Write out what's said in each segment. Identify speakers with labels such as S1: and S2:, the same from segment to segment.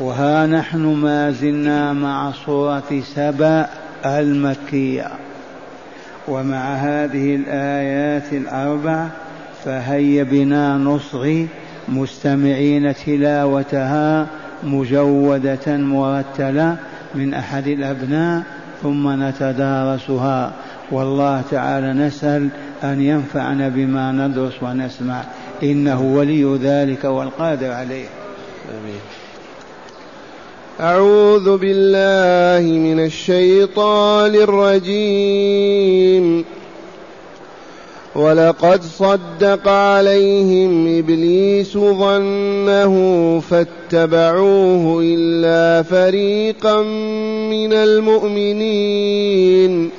S1: وها نحن ما زلنا مع صورة سبأ المكية. ومع هذه الآيات الأربع فهيا بنا نصغي مستمعين تلاوتها مجودة مرتلة من أحد الأبناء ثم نتدارسها. والله تعالى نسأل أن ينفعنا بما ندرس ونسمع. إنه ولي ذلك والقادر عليه. آمين.
S2: أعوذ بالله من الشيطان الرجيم. ولقد صدق عليهم إبليس ظنه فاتبعوه إلا فريقا من المؤمنين.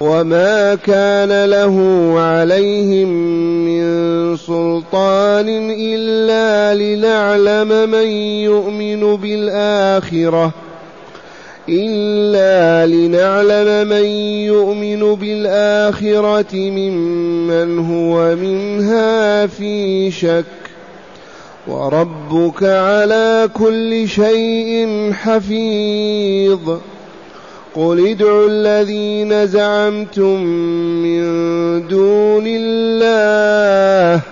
S2: وما كان له عليهم من سلطان الا لنعلم من يؤمن بالاخره إلا لنعلم من يؤمن بالآخرة ممن هو منها في شك وربك على كل شيء حفيظ قل ادعوا الذين زعمتم من دون الله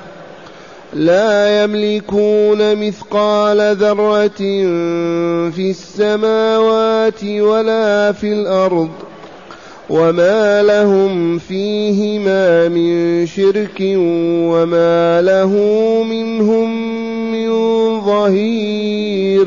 S2: لا يملكون مثقال ذرة في السماوات ولا في الأرض وما لهم فيهما من شرك وما له منهم من ظهير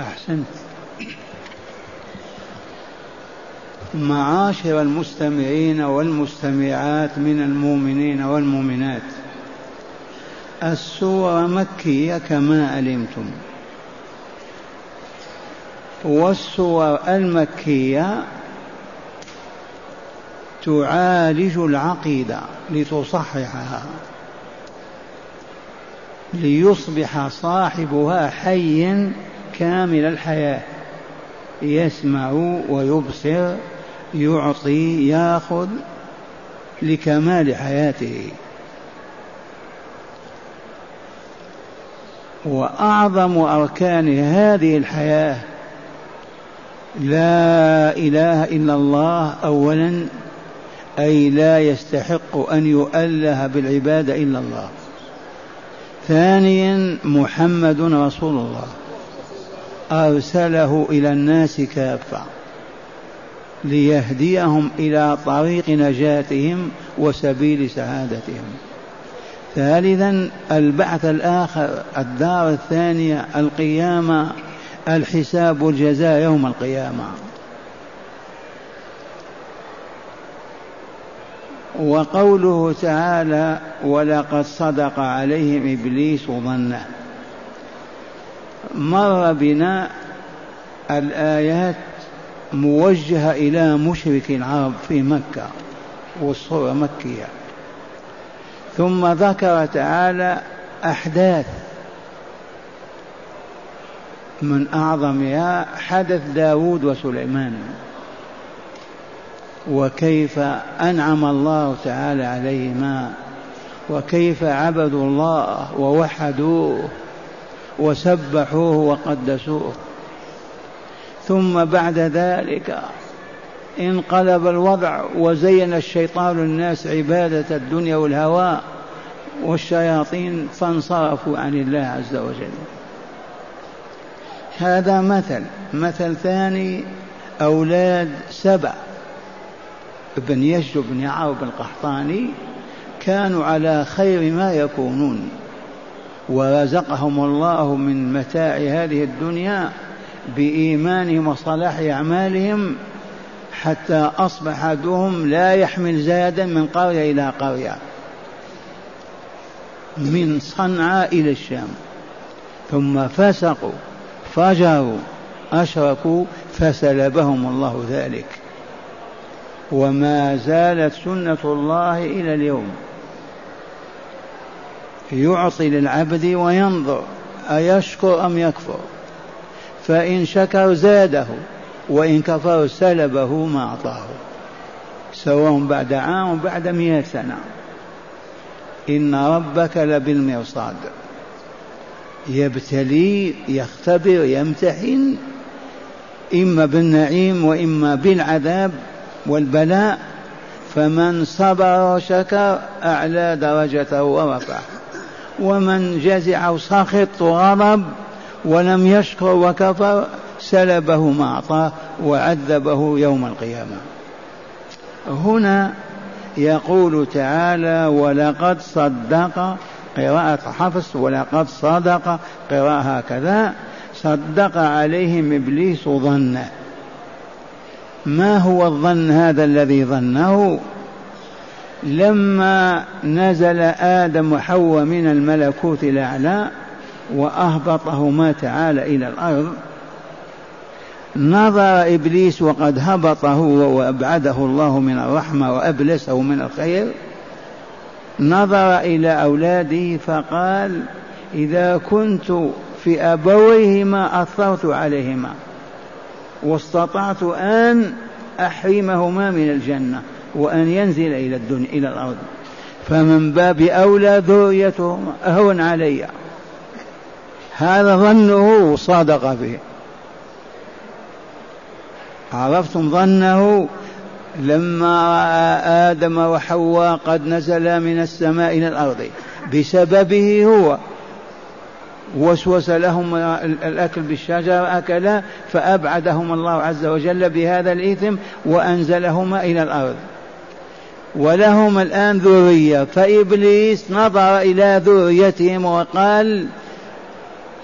S1: أحسنت. معاشر المستمعين والمستمعات من المؤمنين والمؤمنات السورة مكية كما علمتم. والسور المكية تعالج العقيدة لتصححها ليصبح صاحبها حيا كامل الحياة. يسمع ويبصر يعطي يأخذ لكمال حياته. وأعظم أركان هذه الحياة لا إله إلا الله اولا أي لا يستحق أن يؤله بالعبادة إلا الله. ثانيا محمد رسول الله. أرسله إلى الناس كافة ليهديهم إلى طريق نجاتهم وسبيل سعادتهم. ثالثا البعث الآخر الدار الثانية القيامة الحساب والجزاء يوم القيامة. وقوله تعالى ولقد صدق عليهم إبليس ظنه مر بنا الآيات موجهة إلى مشرك العرب في مكة والصورة مكية. ثم ذكر تعالى أحداث من أعظمها حدث داود وسليمان. وكيف أنعم الله تعالى عليهما وكيف عبدوا الله ووحدوه وسبحوه وقدسوه. ثم بعد ذلك انقلب الوضع وزين الشيطان الناس عبادة الدنيا والهوى والشياطين فانصرفوا عن الله عز وجل. هذا مثل مثل ثاني أولاد سبع بن يشجب بن عرب القحطاني كانوا على خير ما يكونون. ورزقهم الله من متاع هذه الدنيا بإيمانهم وصلاح أعمالهم حتى أصبح أحدهم لا يحمل زادا من قرية إلى قرية. من صنعاء إلى الشام. ثم فسقوا فجروا أشركوا فسلبهم الله ذلك. وما زالت سنة الله إلى اليوم. يعطي للعبد وينظر أيشكر أم يكفر؟ فإن شكر زاده وإن كفر سلبه ما أعطاه. سواء بعد عام بعد مئة سنة. إن ربك لبالمرصاد. يبتلي يختبر يمتحن إما بالنعيم وإما بالعذاب والبلاء فمن صبر وشكر أعلى درجته ورفعه. ومن جزع وسخط وغضب ولم يشكر وكفر سلبه ما أعطاه وعذبه يوم القيامة. هنا يقول تعالى ولقد صدق قراءة حفص ولقد صدق قراءة هكذا صدق عليهم إبليس ظنه. ما هو الظن هذا الذي ظنه؟ لما نزل آدم وحواء من الملكوت الأعلى وأهبطهما تعالى إلى الأرض نظر إبليس وقد هبط هو وأبعده الله من الرحمة وأبلسه من الخير نظر إلى أولاده فقال إذا كنت في أبويهما أثرت عليهما واستطعت أن أحرمهما من الجنة. وأن ينزل إلى الدنيا إلى الأرض. فمن باب أولى ذريتهما أهون علي. هذا ظنه صادق به. عرفتم ظنه؟ لما رأى آدم وحواء قد نزلا من السماء إلى الأرض. بسببه هو. وسوس لهم الأكل بالشجرة أكلا فأبعدهم الله عز وجل بهذا الإثم وأنزلهما إلى الأرض. ولهم الآن ذرية فإبليس نظر إلى ذريتهم وقال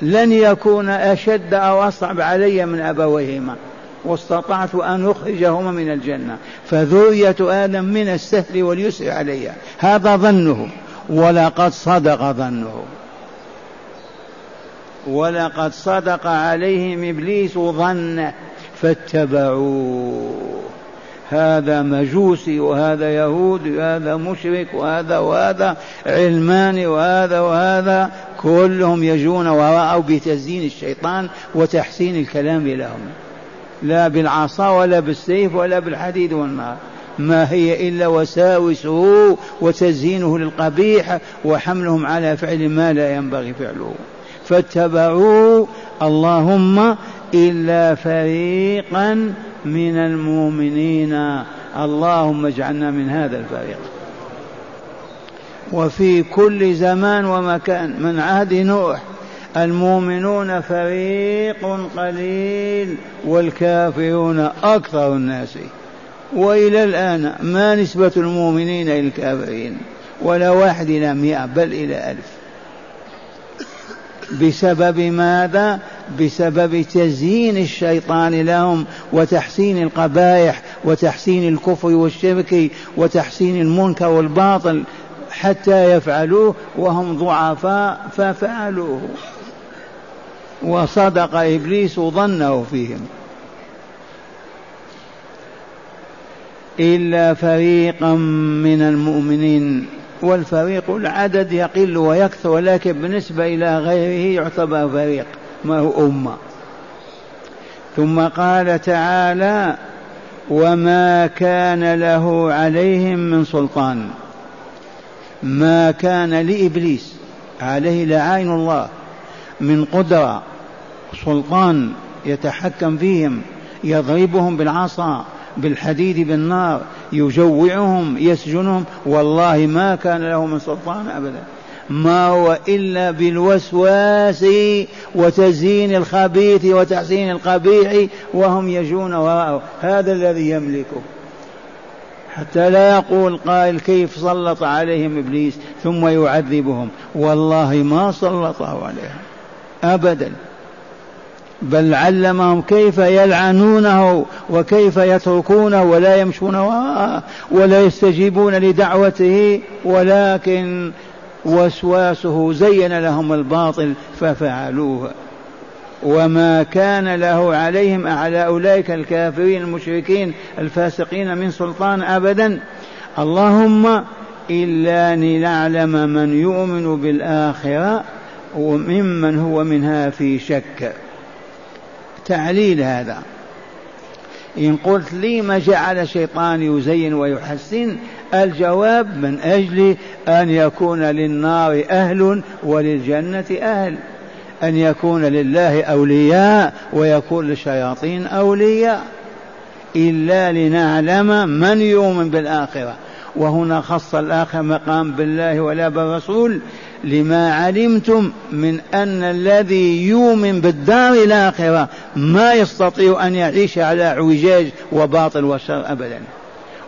S1: لن يكون أشد أو أصعب علي من أبويهما واستطعت أن أخرجهما من الجنة. فذرية آدم من السهل واليسر علي هذا ظنه ولقد صدق ظنه. ولقد صدق عليهم إبليس ظنه فاتبعوه. هذا مجوسي وهذا يهودي وهذا مشرك وهذا وهذا علماني وهذا وهذا. كلهم يجون وراءه بتزيين الشيطان وتحسين الكلام لهم. لا بالعصا ولا بالسيف ولا بالحديد والنار. ما هي إلا وساوسه وتزيينه للقبيح وحملهم على فعل ما لا ينبغي فعله. فاتبعوا اللهم إلا فريقا من المؤمنين. اللهم اجعلنا من هذا الفريق. وفي كل زمان ومكان من عهد نوح المؤمنون فريق قليل والكافرون أكثر الناس. وإلى الآن ما نسبة المؤمنين إلى الكافرين؟ ولا واحد إلى مئة بل إلى ألف. بسبب ماذا؟ بسبب تزيين الشيطان لهم وتحسين القبائح وتحسين الكفر والشرك وتحسين المنكر والباطل حتى يفعلوه وهم ضعفاء ففعلوه. وصدق إبليس ظنه فيهم. إلا فريقا من المؤمنين والفريق العدد يقل ويكثر ولكن بالنسبة إلى غيره يعتبر فريق. ما هو أمة. ثم قال تعالى وما كان له عليهم من سلطان. ما كان لإبليس عليه لعين الله من قدرة سلطان يتحكم فيهم يضربهم بالعصا بالحديد بالنار يجوعهم يسجنهم. والله ما كان له من سلطان أبدا. ما هو إلا بالوسواس وتزيين الخبيث وتحسين القبيح وهم يجون وراءه هذا الذي يملكه. حتى لا يقول قائل كيف سلط عليهم إبليس ثم يعذبهم. والله ما سلطه عليهم. ابدا. بل علمهم كيف يلعنونه وكيف يتركونه ولا يمشون وراءه ولا يستجيبون لدعوته. ولكن وسواسه زين لهم الباطل ففعلوه. وما كان له عليهم على أولئك الكافرين المشركين الفاسقين من سلطان أبدا. اللهم إلا لنعلم من يؤمن بالآخرة وممن هو منها في شك. تعليل هذا. إن قلت لي ما جعل الشيطان يزين ويحسن الجواب من أجل أن يكون للنار أهل وللجنة أهل. أن يكون لله أولياء ويكون للشياطين أولياء. إلا لنعلم من يؤمن بالآخرة. وهنا خص الآخر مقام بالله ولا بالرسول. لما علمتم من أن الذي يؤمن بالدار الآخرة ما يستطيع أن يعيش على اعوجاج وباطل وشر أبدا.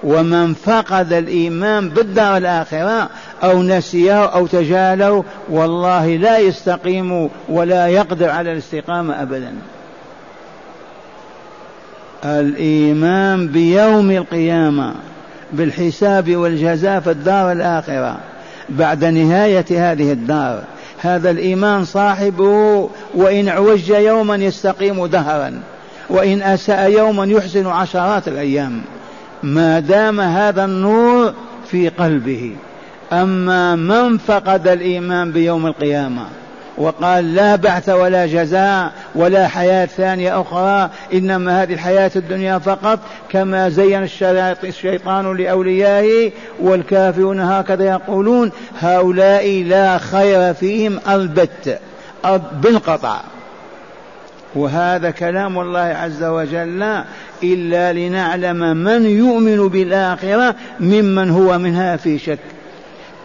S1: ومن فقد الإيمان بالدار الآخرة أو نسيه أو تجاهله والله لا يستقيم ولا يقدر على الاستقامة أبدا. الإيمان بيوم القيامة بالحساب والجزاء في الدار الآخرة بعد نهاية هذه الدار. هذا الإيمان صاحبه وإن عوج يوما يستقيم دهرا وإن أساء يوما يحسن عشرات الأيام. ما دام هذا النور في قلبه. أما من فقد الإيمان بيوم القيامة وقال لا بعث ولا جزاء ولا حياة ثانية أخرى إنما هذه الحياة الدنيا فقط كما زين الشيطان لأوليائه والكافرون هكذا يقولون هؤلاء لا خير فيهم البت بالقطع. وهذا كلام الله عز وجل إلا لنعلم من يؤمن بالآخرة ممن هو منها في شك.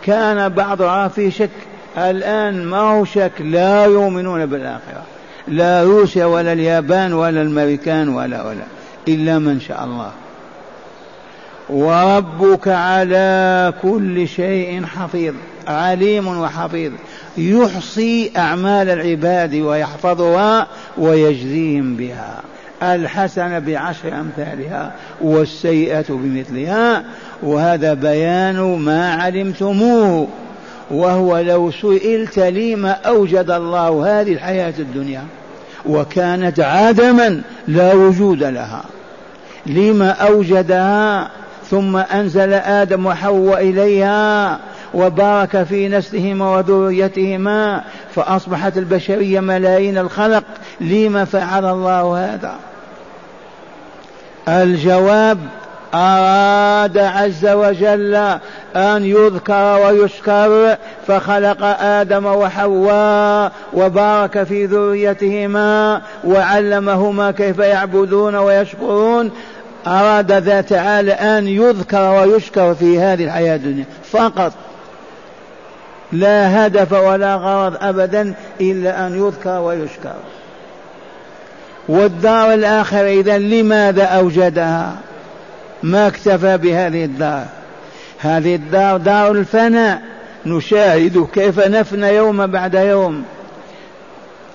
S1: كان بعضها في شك. الآن ما هو شك؟ لا يؤمنون بالآخرة. لا روسيا ولا اليابان ولا الأمريكان ولا ولا. إلا من شاء الله. وربك على كل شيء حفيظ عليم وحفيظ يحصي أعمال العباد ويحفظها ويجزيهم بها. الحسنة بعشر أمثالها والسيئة بمثلها. وهذا بيان ما علمتموه وهو لو سئلت لما أوجد الله هذه الحياة الدنيا وكانت عدما لا وجود لها. لما أوجدها ثم أنزل آدم وحواء إليها وبارك في نسلهما وذريتهما فأصبحت البشرية ملايين الخلق. لما فعل الله هذا؟ الجواب أراد عز وجل أن يذكر ويشكر فخلق آدم وحواء وبارك في ذريتهما وعلمهما كيف يعبدون ويشكرون. أراد ذا تعالى أن يذكر ويشكر في هذه الحياة الدنيا. فقط. لا هدف ولا غرض أبدا إلا أن يذكر ويشكر. والدار الآخرة إذا لماذا أوجدها؟ ما اكتفى بهذه الدار؟ هذه الدار دار الفناء. نشاهد كيف نفنى يوم بعد يوم.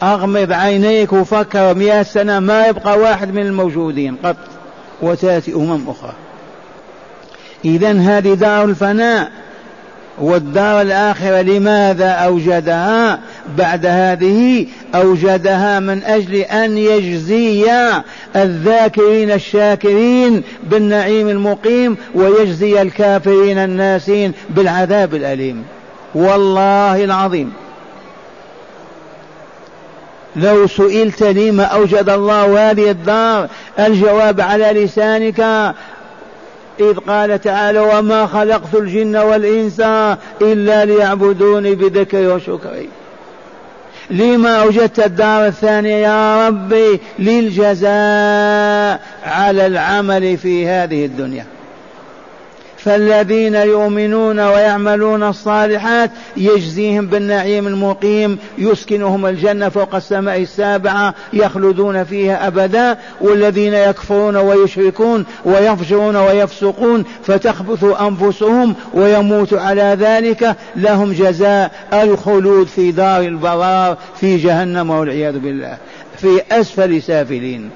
S1: أغمض عينيك وفكر مئة سنة ما يبقى واحد من الموجودين قط. وتأتي أمم أخرى. إذا هذه دار الفناء والدار الآخرة لماذا أوجدها؟ بعد هذه أوجدها من أجل أن يجزي الذاكرين الشاكرين بالنعيم المقيم ويجزي الكافرين الناسين بالعذاب الأليم. والله العظيم. لو سئلت لما أوجد الله هذه الدار. الجواب على لسانك. إذ قال تعالى وما خلقت الجن والإنس إلا ليعبدوني بذكري وشكري لما أوجدت الدار الثانية يا ربي للجزاء على العمل في هذه الدنيا. فالذين يؤمنون ويعملون الصالحات يجزيهم بالنعيم المقيم يسكنهم الجنة فوق السماء السابعة يخلدون فيها أبدا والذين يكفرون ويشركون ويفجرون ويفسقون فتخبث أنفسهم ويموت على ذلك لهم جزاء الخلود في دار البرار في جهنم والعياذ بالله في أسفل سافلين.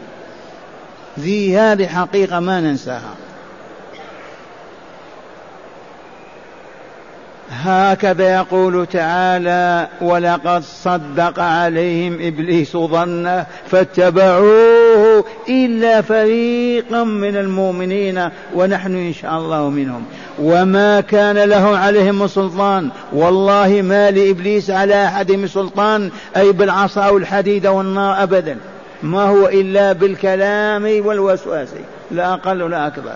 S1: ذي هذه حقيقة ما ننساها. هكذا يقول تعالى ولقد صدق عليهم إبليس ظنه فاتبعوه إلا فريقا من المؤمنين ونحن إن شاء الله منهم. وما كان له عليهم سلطان. والله ما لإبليس على أحد من سلطان أي بالعصا أو الحديد أو النار ابدا. ما هو إلا بالكلام والوسواس. لا أقل ولا أكبر.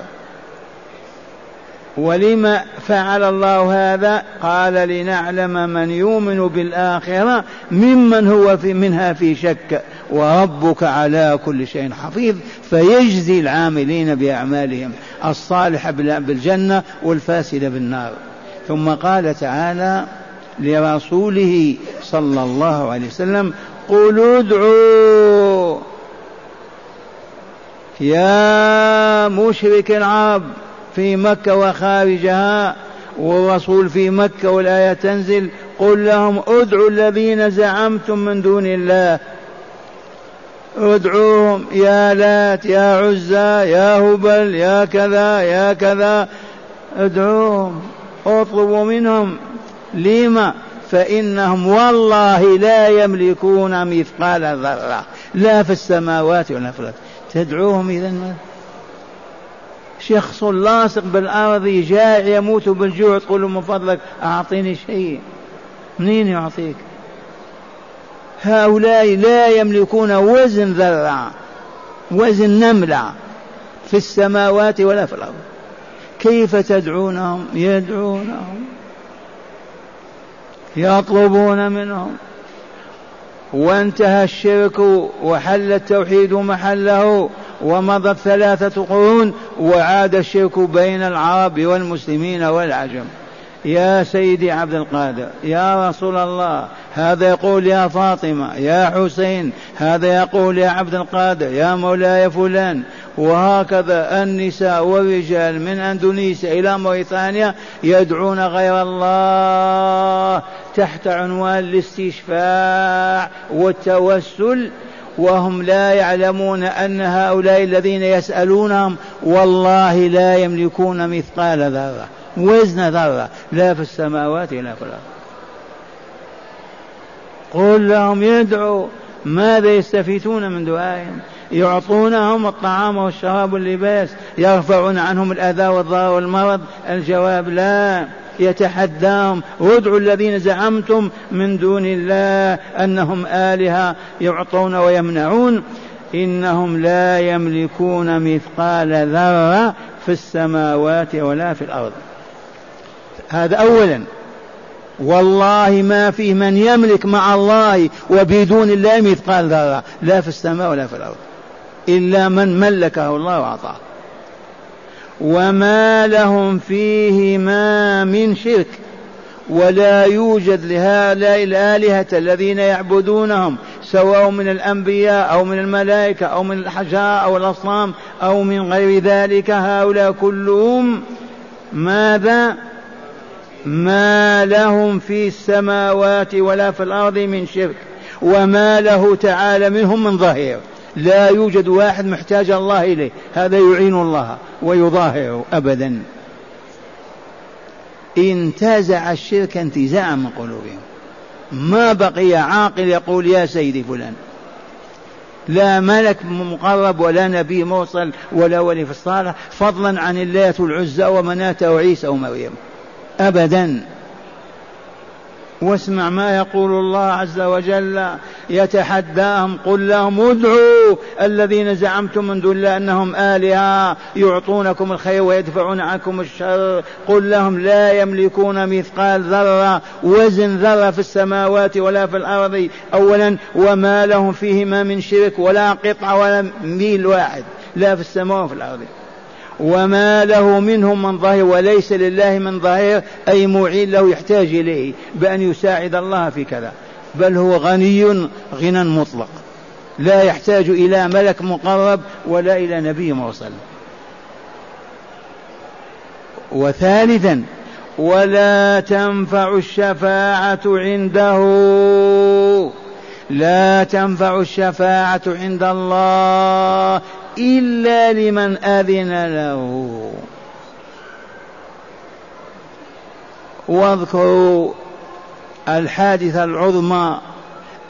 S1: ولم فعل الله هذا؟ قال لنعلم من يؤمن بالآخرة ممن هو في منها في شك وربك على كل شيء حفيظ فيجزي العاملين بأعمالهم الصالحة بالجنة والفاسدة بالنار. ثم قال تعالى لرسوله صلى الله عليه وسلم قل ادعوا يا مشرك العرب. في مكة وخارجها والرسول في مكة والآية تنزل قل لهم ادعوا الذين زعمتم من دون الله. ادعوهم يا لات يا عزى يا هبل يا كذا يا كذا. ادعوهم اطلبوا منهم. لما؟ فإنهم والله لا يملكون مثقال ذرة لا في السماوات ولا في الأرض. تدعوهم إذا شخص لاصق بالأرض جائع يموت بالجوع تقول من فضلك أعطيني شيء. منين يعطيك؟ هؤلاء لا يملكون وزن ذرة وزن نملة في السماوات ولا في الأرض. كيف تدعونهم؟ يدعونهم يطلبون منهم وانتهى الشرك وحل التوحيد محله ومضت ثلاثة قرون وعاد الشرك بين العرب والمسلمين والعجم. يا سيدي عبد القادر يا رسول الله هذا يقول يا فاطمة يا حسين هذا يقول يا عبد القادر يا مولاي فلان. وهكذا النساء والرجال من أندونيسيا إلى موريتانيا يدعون غير الله. تحت عنوان الاستشفاع والتوسل وهم لا يعلمون أن هؤلاء الذين يسألونهم والله لا يملكون مثقال ذرة وزن ذرة لا في السماوات ولا في الأرض. قل لهم يدعوا ماذا يستفيدون من دعائهم يعطونهم الطعام والشراب واللباس يرفعون عنهم الأذى والضرر والمرض الجواب لا. يتحداهم ادعوا الذين زعمتم من دون الله أنهم آلهة يعطون ويمنعون إنهم لا يملكون مثقال ذرة في السماوات ولا في الأرض. هذا أولا. والله ما فيه من يملك مع الله وبدون الله مثقال ذرة لا في السماء ولا في الأرض إلا من ملكه الله وأعطاه. وما لهم فيهما من شرك ولا يوجد لهؤلاء الآلهة الذين يعبدونهم سواء من الأنبياء أو من الملائكة أو من الحجار أو الأصنام أو من غير ذلك هؤلاء كلهم ماذا؟ ما لهم في السماوات ولا في الأرض من شرك وما له تعالى منهم من ظهير لا يوجد واحد محتاج الله إليه. هذا يعين الله ويظاهره أبدا. انتزع الشرك انتزاعا من قلوبهم. ما بقي عاقل يقول يا سيدي فلان. لا ملك مقرب ولا نبي موصل ولا ولي في الصالح فضلا عن اللات والعزى ومناة وعيسى ومريم. أبدا. واسمع ما يقول الله عز وجل يتحداهم قل لهم ادعوا الذين زعمتم من دون الله أنهم آلهة يعطونكم الخير ويدفعون عنكم الشر قل لهم لا يملكون مثقال ذرة وزن ذرة في السماوات ولا في الأرض اولا وما لهم فيهما من شرك ولا قطعه ولا ميل واحد لا في السماء وفي الأرض. وما له منهم من ظهير وليس لله من ظهير أي معين له يحتاج إليه بأن يساعد الله في كذا. بل هو غني غنى مطلق. لا يحتاج إلى ملك مقرب ولا إلى نبي مرسل. وثالثا ولا تنفع الشفاعة عنده. لا تنفع الشفاعة عند الله إلا لمن أذن له. واذكروا الحادثة العظمى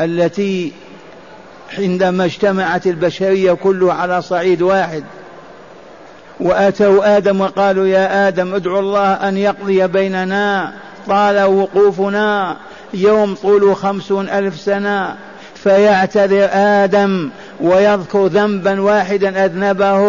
S1: التي عندما اجتمعت البشرية كلها على صعيد واحد. وأتوا آدم وقالوا يا آدم ادعو الله أن يقضي بيننا طال وقوفنا يوم طوله خمسون ألف سنة فيعتذر آدم ويذكر ذنبا واحدا أذنبه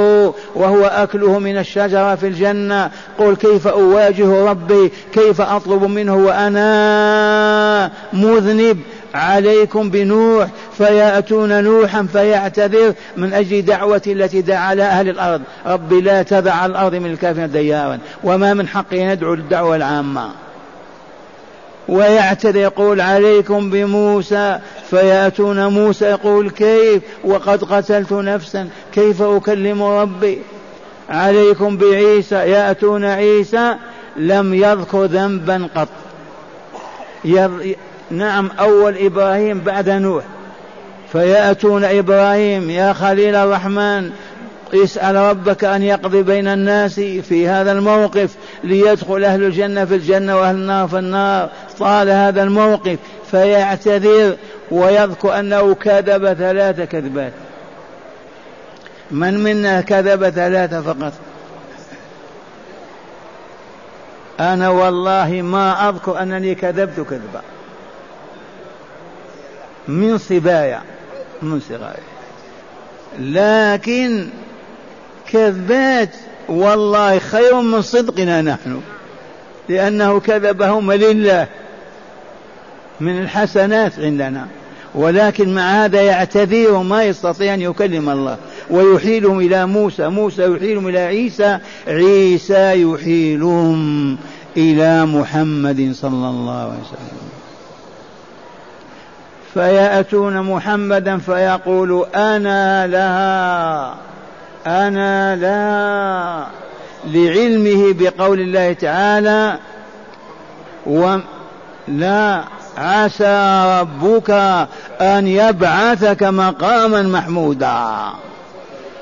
S1: وهو أكله من الشجرة في الجنة. قل كيف أواجه ربي؟ كيف أطلب منه؟ وأنا مذنب عليكم بنوح فيأتون نوحا فيعتذر من أجل دعوة التي دعا لها أهل الأرض. رب لا تدع على الأرض من الكافرين ديارا وما من حقه ندعو للدعوة العامة. ويعتذر يقول عليكم بموسى فيأتون موسى يقول كيف؟ وقد قتلت نفسا كيف أكلم ربي؟ عليكم بعيسى يأتون عيسى لم يذكر ذنبا قط. نعم أول إبراهيم بعد نوح. فيأتون إبراهيم يا خليل الرحمن اسأل ربك أن يقضي بين الناس في هذا الموقف ليدخل أهل الجنة في الجنة وأهل النار في النار. طال هذا الموقف فيعتذر ويذكر أنه كذب ثلاث كذبات. من منا كذب ثلاثة فقط؟ أنا والله ما أذكر أنني كذبت كذبا. من صبايا من صغاري لكن كذبات والله خير من صدقنا نحن لأنه كذبهم لله. من الحسنات عندنا. ولكن مع هذا يعتذر وما يستطيع أن يكلم الله. ويحيلهم إلى موسى. موسى يحيلهم إلى عيسى. عيسى يحيلهم إلى محمد صلى الله عليه وسلم. فيأتون محمدا فيقول أنا لها أنا لا. لعلمه بقول الله تعالى. ولا عسى ربك أن يبعثك مقاما محمودا.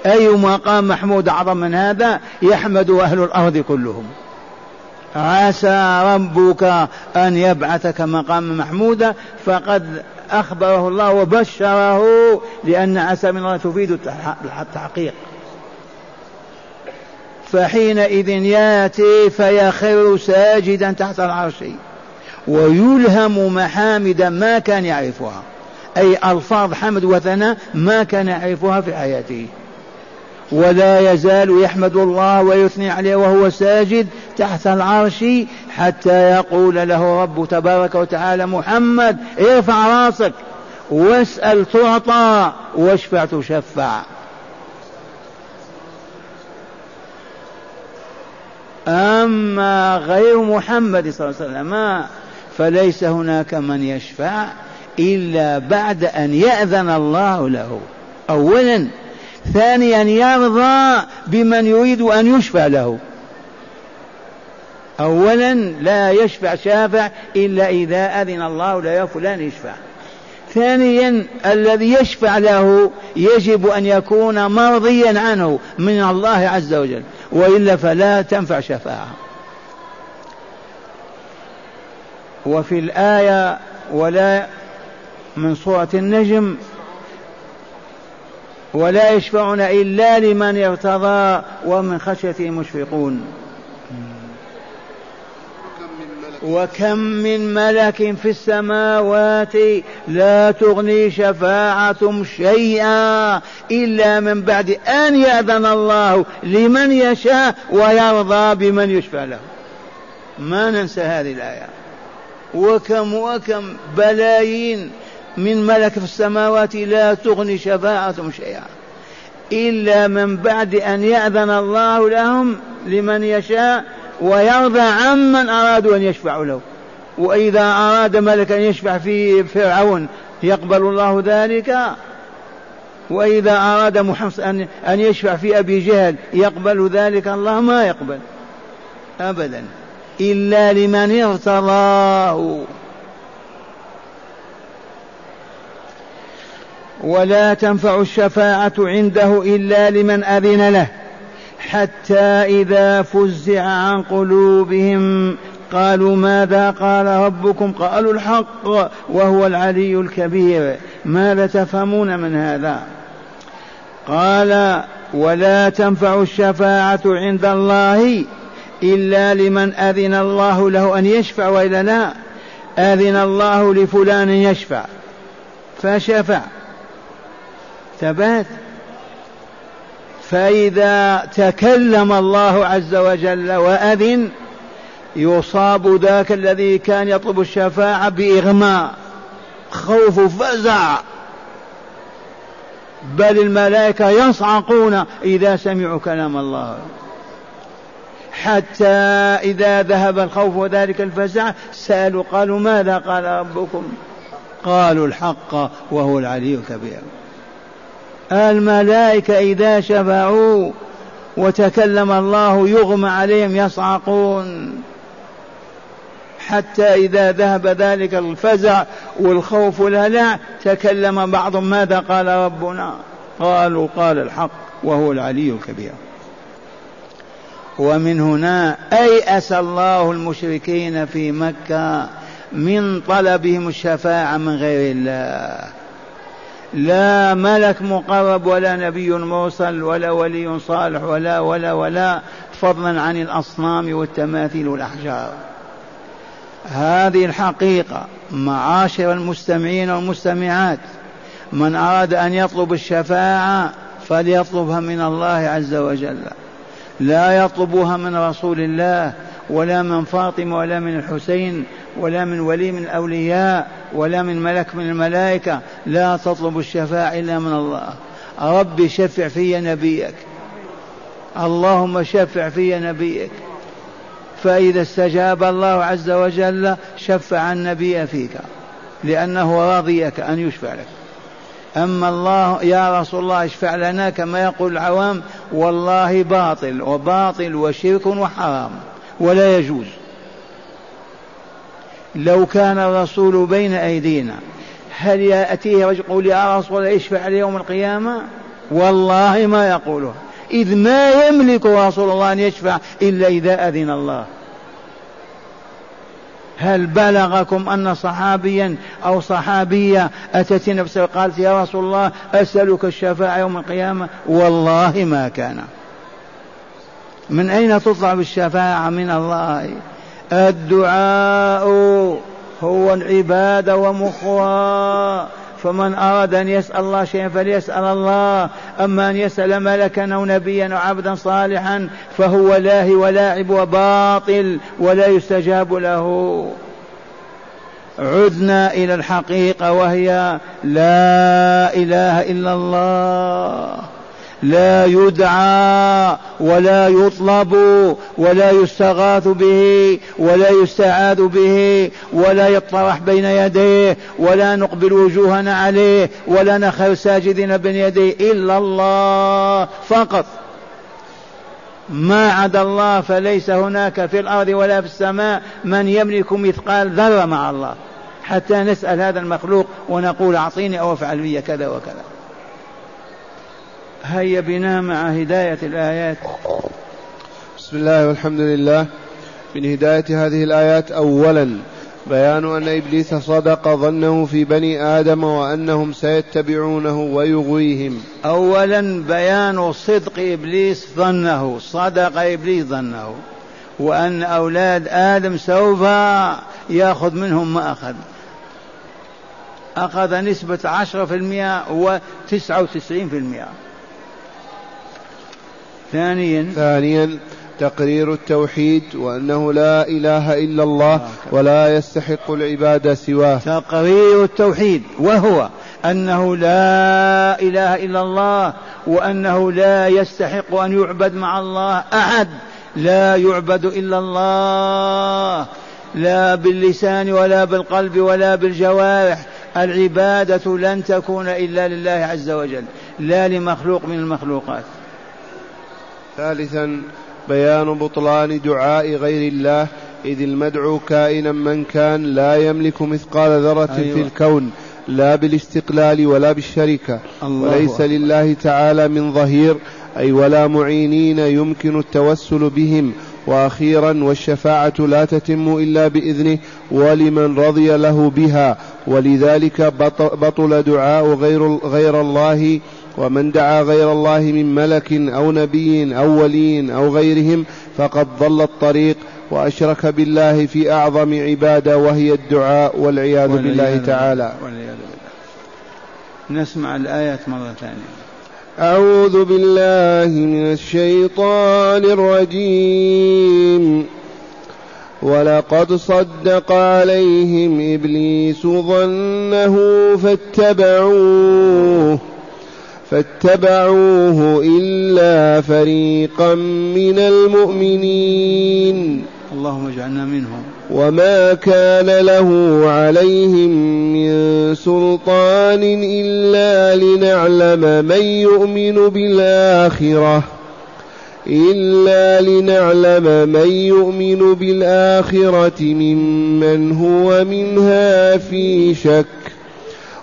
S1: أي مقام محمود أعظم من هذا؟ يحمد أهل الأرض كلهم. عسى ربك أن يبعثك مقاما محمودا فقد أخبره الله وبشره لأن عسى من الله تفيد التحقيق. فحينئذ ياتي فيخر ساجدا تحت العرش. ويلهم محامد ما كان يعرفها. أي ألفاظ حمد وثناء ما كان يعرفها في حياته. ولا يزال يحمد الله ويثني عليه وهو ساجد تحت العرش حتى يقول له رب تبارك وتعالى محمد ارفع راسك واسأل تعطى واشفع تشفع. أما غير محمد صلى الله عليه وسلم فليس هناك من يشفع إلا بعد أن يأذن الله له. أولا. ثانيا يرضى بمن يريد أن يشفع له. أولا لا يشفع شافع إلا إذا أذن الله له فلان يشفع. ثانيا الذي يشفع له يجب أن يكون مرضيا عنه من الله عز وجل وإلا فلا تنفع شفاعة. وفي الآية ولا من سورة النجم ولا يشفعون إلا لمن ارتضى ومن خشيته مشفقون وكم من ملك في السماوات لا تغني شفاعتهم شيئا إلا من بعد أن يأذن الله لمن يشاء ويرضى بمن يشفع له. ما ننسى هذه الآية. وكم وكم بلايين من ملك في السماوات لا تغني شفاعتهم شيئا إلا من بعد أن يأذن الله لهم لمن يشاء ويرضى عمن أرادوا أن يشفعوا له. وإذا أراد ملك أن يشفع في فرعون يقبل الله ذلك. وإذا أراد محمد أن يشفع في أبي جهل يقبل ذلك الله ما يقبل. أبدا. إلا لمن ارتضاه ولا تنفع الشفاعة عنده إلا لمن أذن له حتى إذا فزع عن قلوبهم قالوا ماذا قال ربكم؟ قالوا الحق وهو العلي الكبير. ماذا تفهمون من هذا؟ قال ولا تنفع الشفاعة عند الله إلا لمن أذن الله له أن يشفع وإلا لا أذن الله لفلان يشفع. فشفع. ثبات. فإذا تكلم الله عز وجل وأذن يصاب ذاك الذي كان يطلب الشفاعة بإغماء. خوف فزع. بل الملائكة يصعقون إذا سمعوا كلام الله. حتى إذا ذهب الخوف وذلك الفزع سألوا قالوا ماذا قال ربكم؟ قالوا الحق وهو العلي الكبير. الملائكة إذا شفعوا وتكلم الله يغمى عليهم يصعقون. حتى إذا ذهب ذلك الفزع والخوف والهلع تكلم بعضهم ماذا قال ربنا؟ قالوا قال الحق وهو العلي الكبير. ومن هنا أيأس الله المشركين في مكة من طلبهم الشفاعة من غير الله. لا ملك مقرب ولا نبي مرسل ولا ولي صالح ولا ولا ولا فضلا عن الأصنام والتماثيل والأحجار. هذه الحقيقة معاشر المستمعين والمستمعات من أراد أن يطلب الشفاعة فليطلبها من الله عز وجل. لا يطلبها من رسول الله ولا من فاطمة ولا من الحسين ولا من ولي من الأولياء ولا من ملك من الملائكة. لا تطلب الشفاعة إلا من الله. ربي شفع في نبيك. اللهم شفع في نبيك. فإذا استجاب الله عز وجل شفع النبي فيك لأنه رضيك أن يشفع لك. أما الله يا رسول الله اشفع لنا كما يقول العوام والله باطل وباطل وشرك وحرام ولا يجوز. لو كان الرسول بين أيدينا هل يأتيه رجل يقول يا رسول الله اشفع لي يوم القيامة؟ والله ما يقولها إذ ما يملك رسول الله أن يشفع إلا إذا أذن الله. هل بلغكم أن صحابيا أو صحابية أتت نفسها وقالت يا رسول الله أسألك الشفاعة يوم القيامة؟ والله ما كان. من أين تطلب الشفاعة من الله؟ الدعاء هو العبادة ومخها فمن أراد أن يسأل الله شيئا فليسأل الله. أما أن يسأل ملكا أو نبيا أو عبدا صالحا فهو لاهي ولاعب وباطل ولا يستجاب له. عدنا إلى الحقيقة وهي لا إله إلا الله. لا يدعى ولا يطلب ولا يستغاث به ولا يستعاذ به ولا يطرح بين يديه ولا نقبل وجوهنا عليه ولا نخر ساجدين بين يديه إلا الله فقط. ما عدا الله فليس هناك في الأرض ولا في السماء من يملك مثقال ذرة مع الله. حتى نسأل هذا المخلوق ونقول أعطيني أو أفعل بي كذا وكذا. هيا بنا مع هداية الآيات.
S2: بسم الله والحمد لله. من هداية هذه الآيات أولا بيان أن إبليس صدق ظنه في بني آدم وأنهم سيتبعونه ويغويهم.
S1: أولا بيان صدق إبليس ظنه صدق إبليس ظنه وأن أولاد آدم سوف يأخذ منهم ما أخذ. أخذ نسبة عشرة في المئة وتسعة وتسعين في المئة. ثانيا
S2: ثانيا تقرير التوحيد وأنه لا إله إلا الله ولا يستحق العبادة سواه.
S1: تقرير التوحيد وهو أنه لا إله إلا الله وأنه لا يستحق أن يعبد مع الله أحد. لا يعبد إلا الله لا باللسان ولا بالقلب ولا بالجوارح. العبادة لن تكون إلا لله عز وجل لا لمخلوق من المخلوقات.
S2: ثالثا بيان بطلان دعاء غير الله إذ المدعو كائنا من كان لا يملك مثقال ذرة أيوة. في الكون لا بالاستقلال ولا بالشركة. الله وليس لله تعالى من ظهير أي ولا معينين يمكن التوسل بهم. وأخيرا والشفاعة لا تتم إلا بإذنه ولمن رضي له بها. ولذلك بطل دعاء غير, غير الله ومن دعا غير الله من ملك أو نبي أو ولي أو غيرهم فقد ضل الطريق وأشرك بالله في أعظم عبادة وهي الدعاء والعياذ بالله. تعالى. والعياذ
S1: بالله. نسمع الآيات مرة ثانية.
S2: أعوذ بالله من الشيطان الرجيم. ولقد صدق عليهم إبليس ظنه فاتبعوه. فاتبعوه إلا فريقا من المؤمنين.
S1: اللهم اجعلنا منهم.
S2: وما كان له عليهم من سلطان إلا لنعلم من يؤمن بالآخرة. إلا لنعلم من يؤمن بالآخرة ممن هو منها في شك.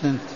S1: أحسنت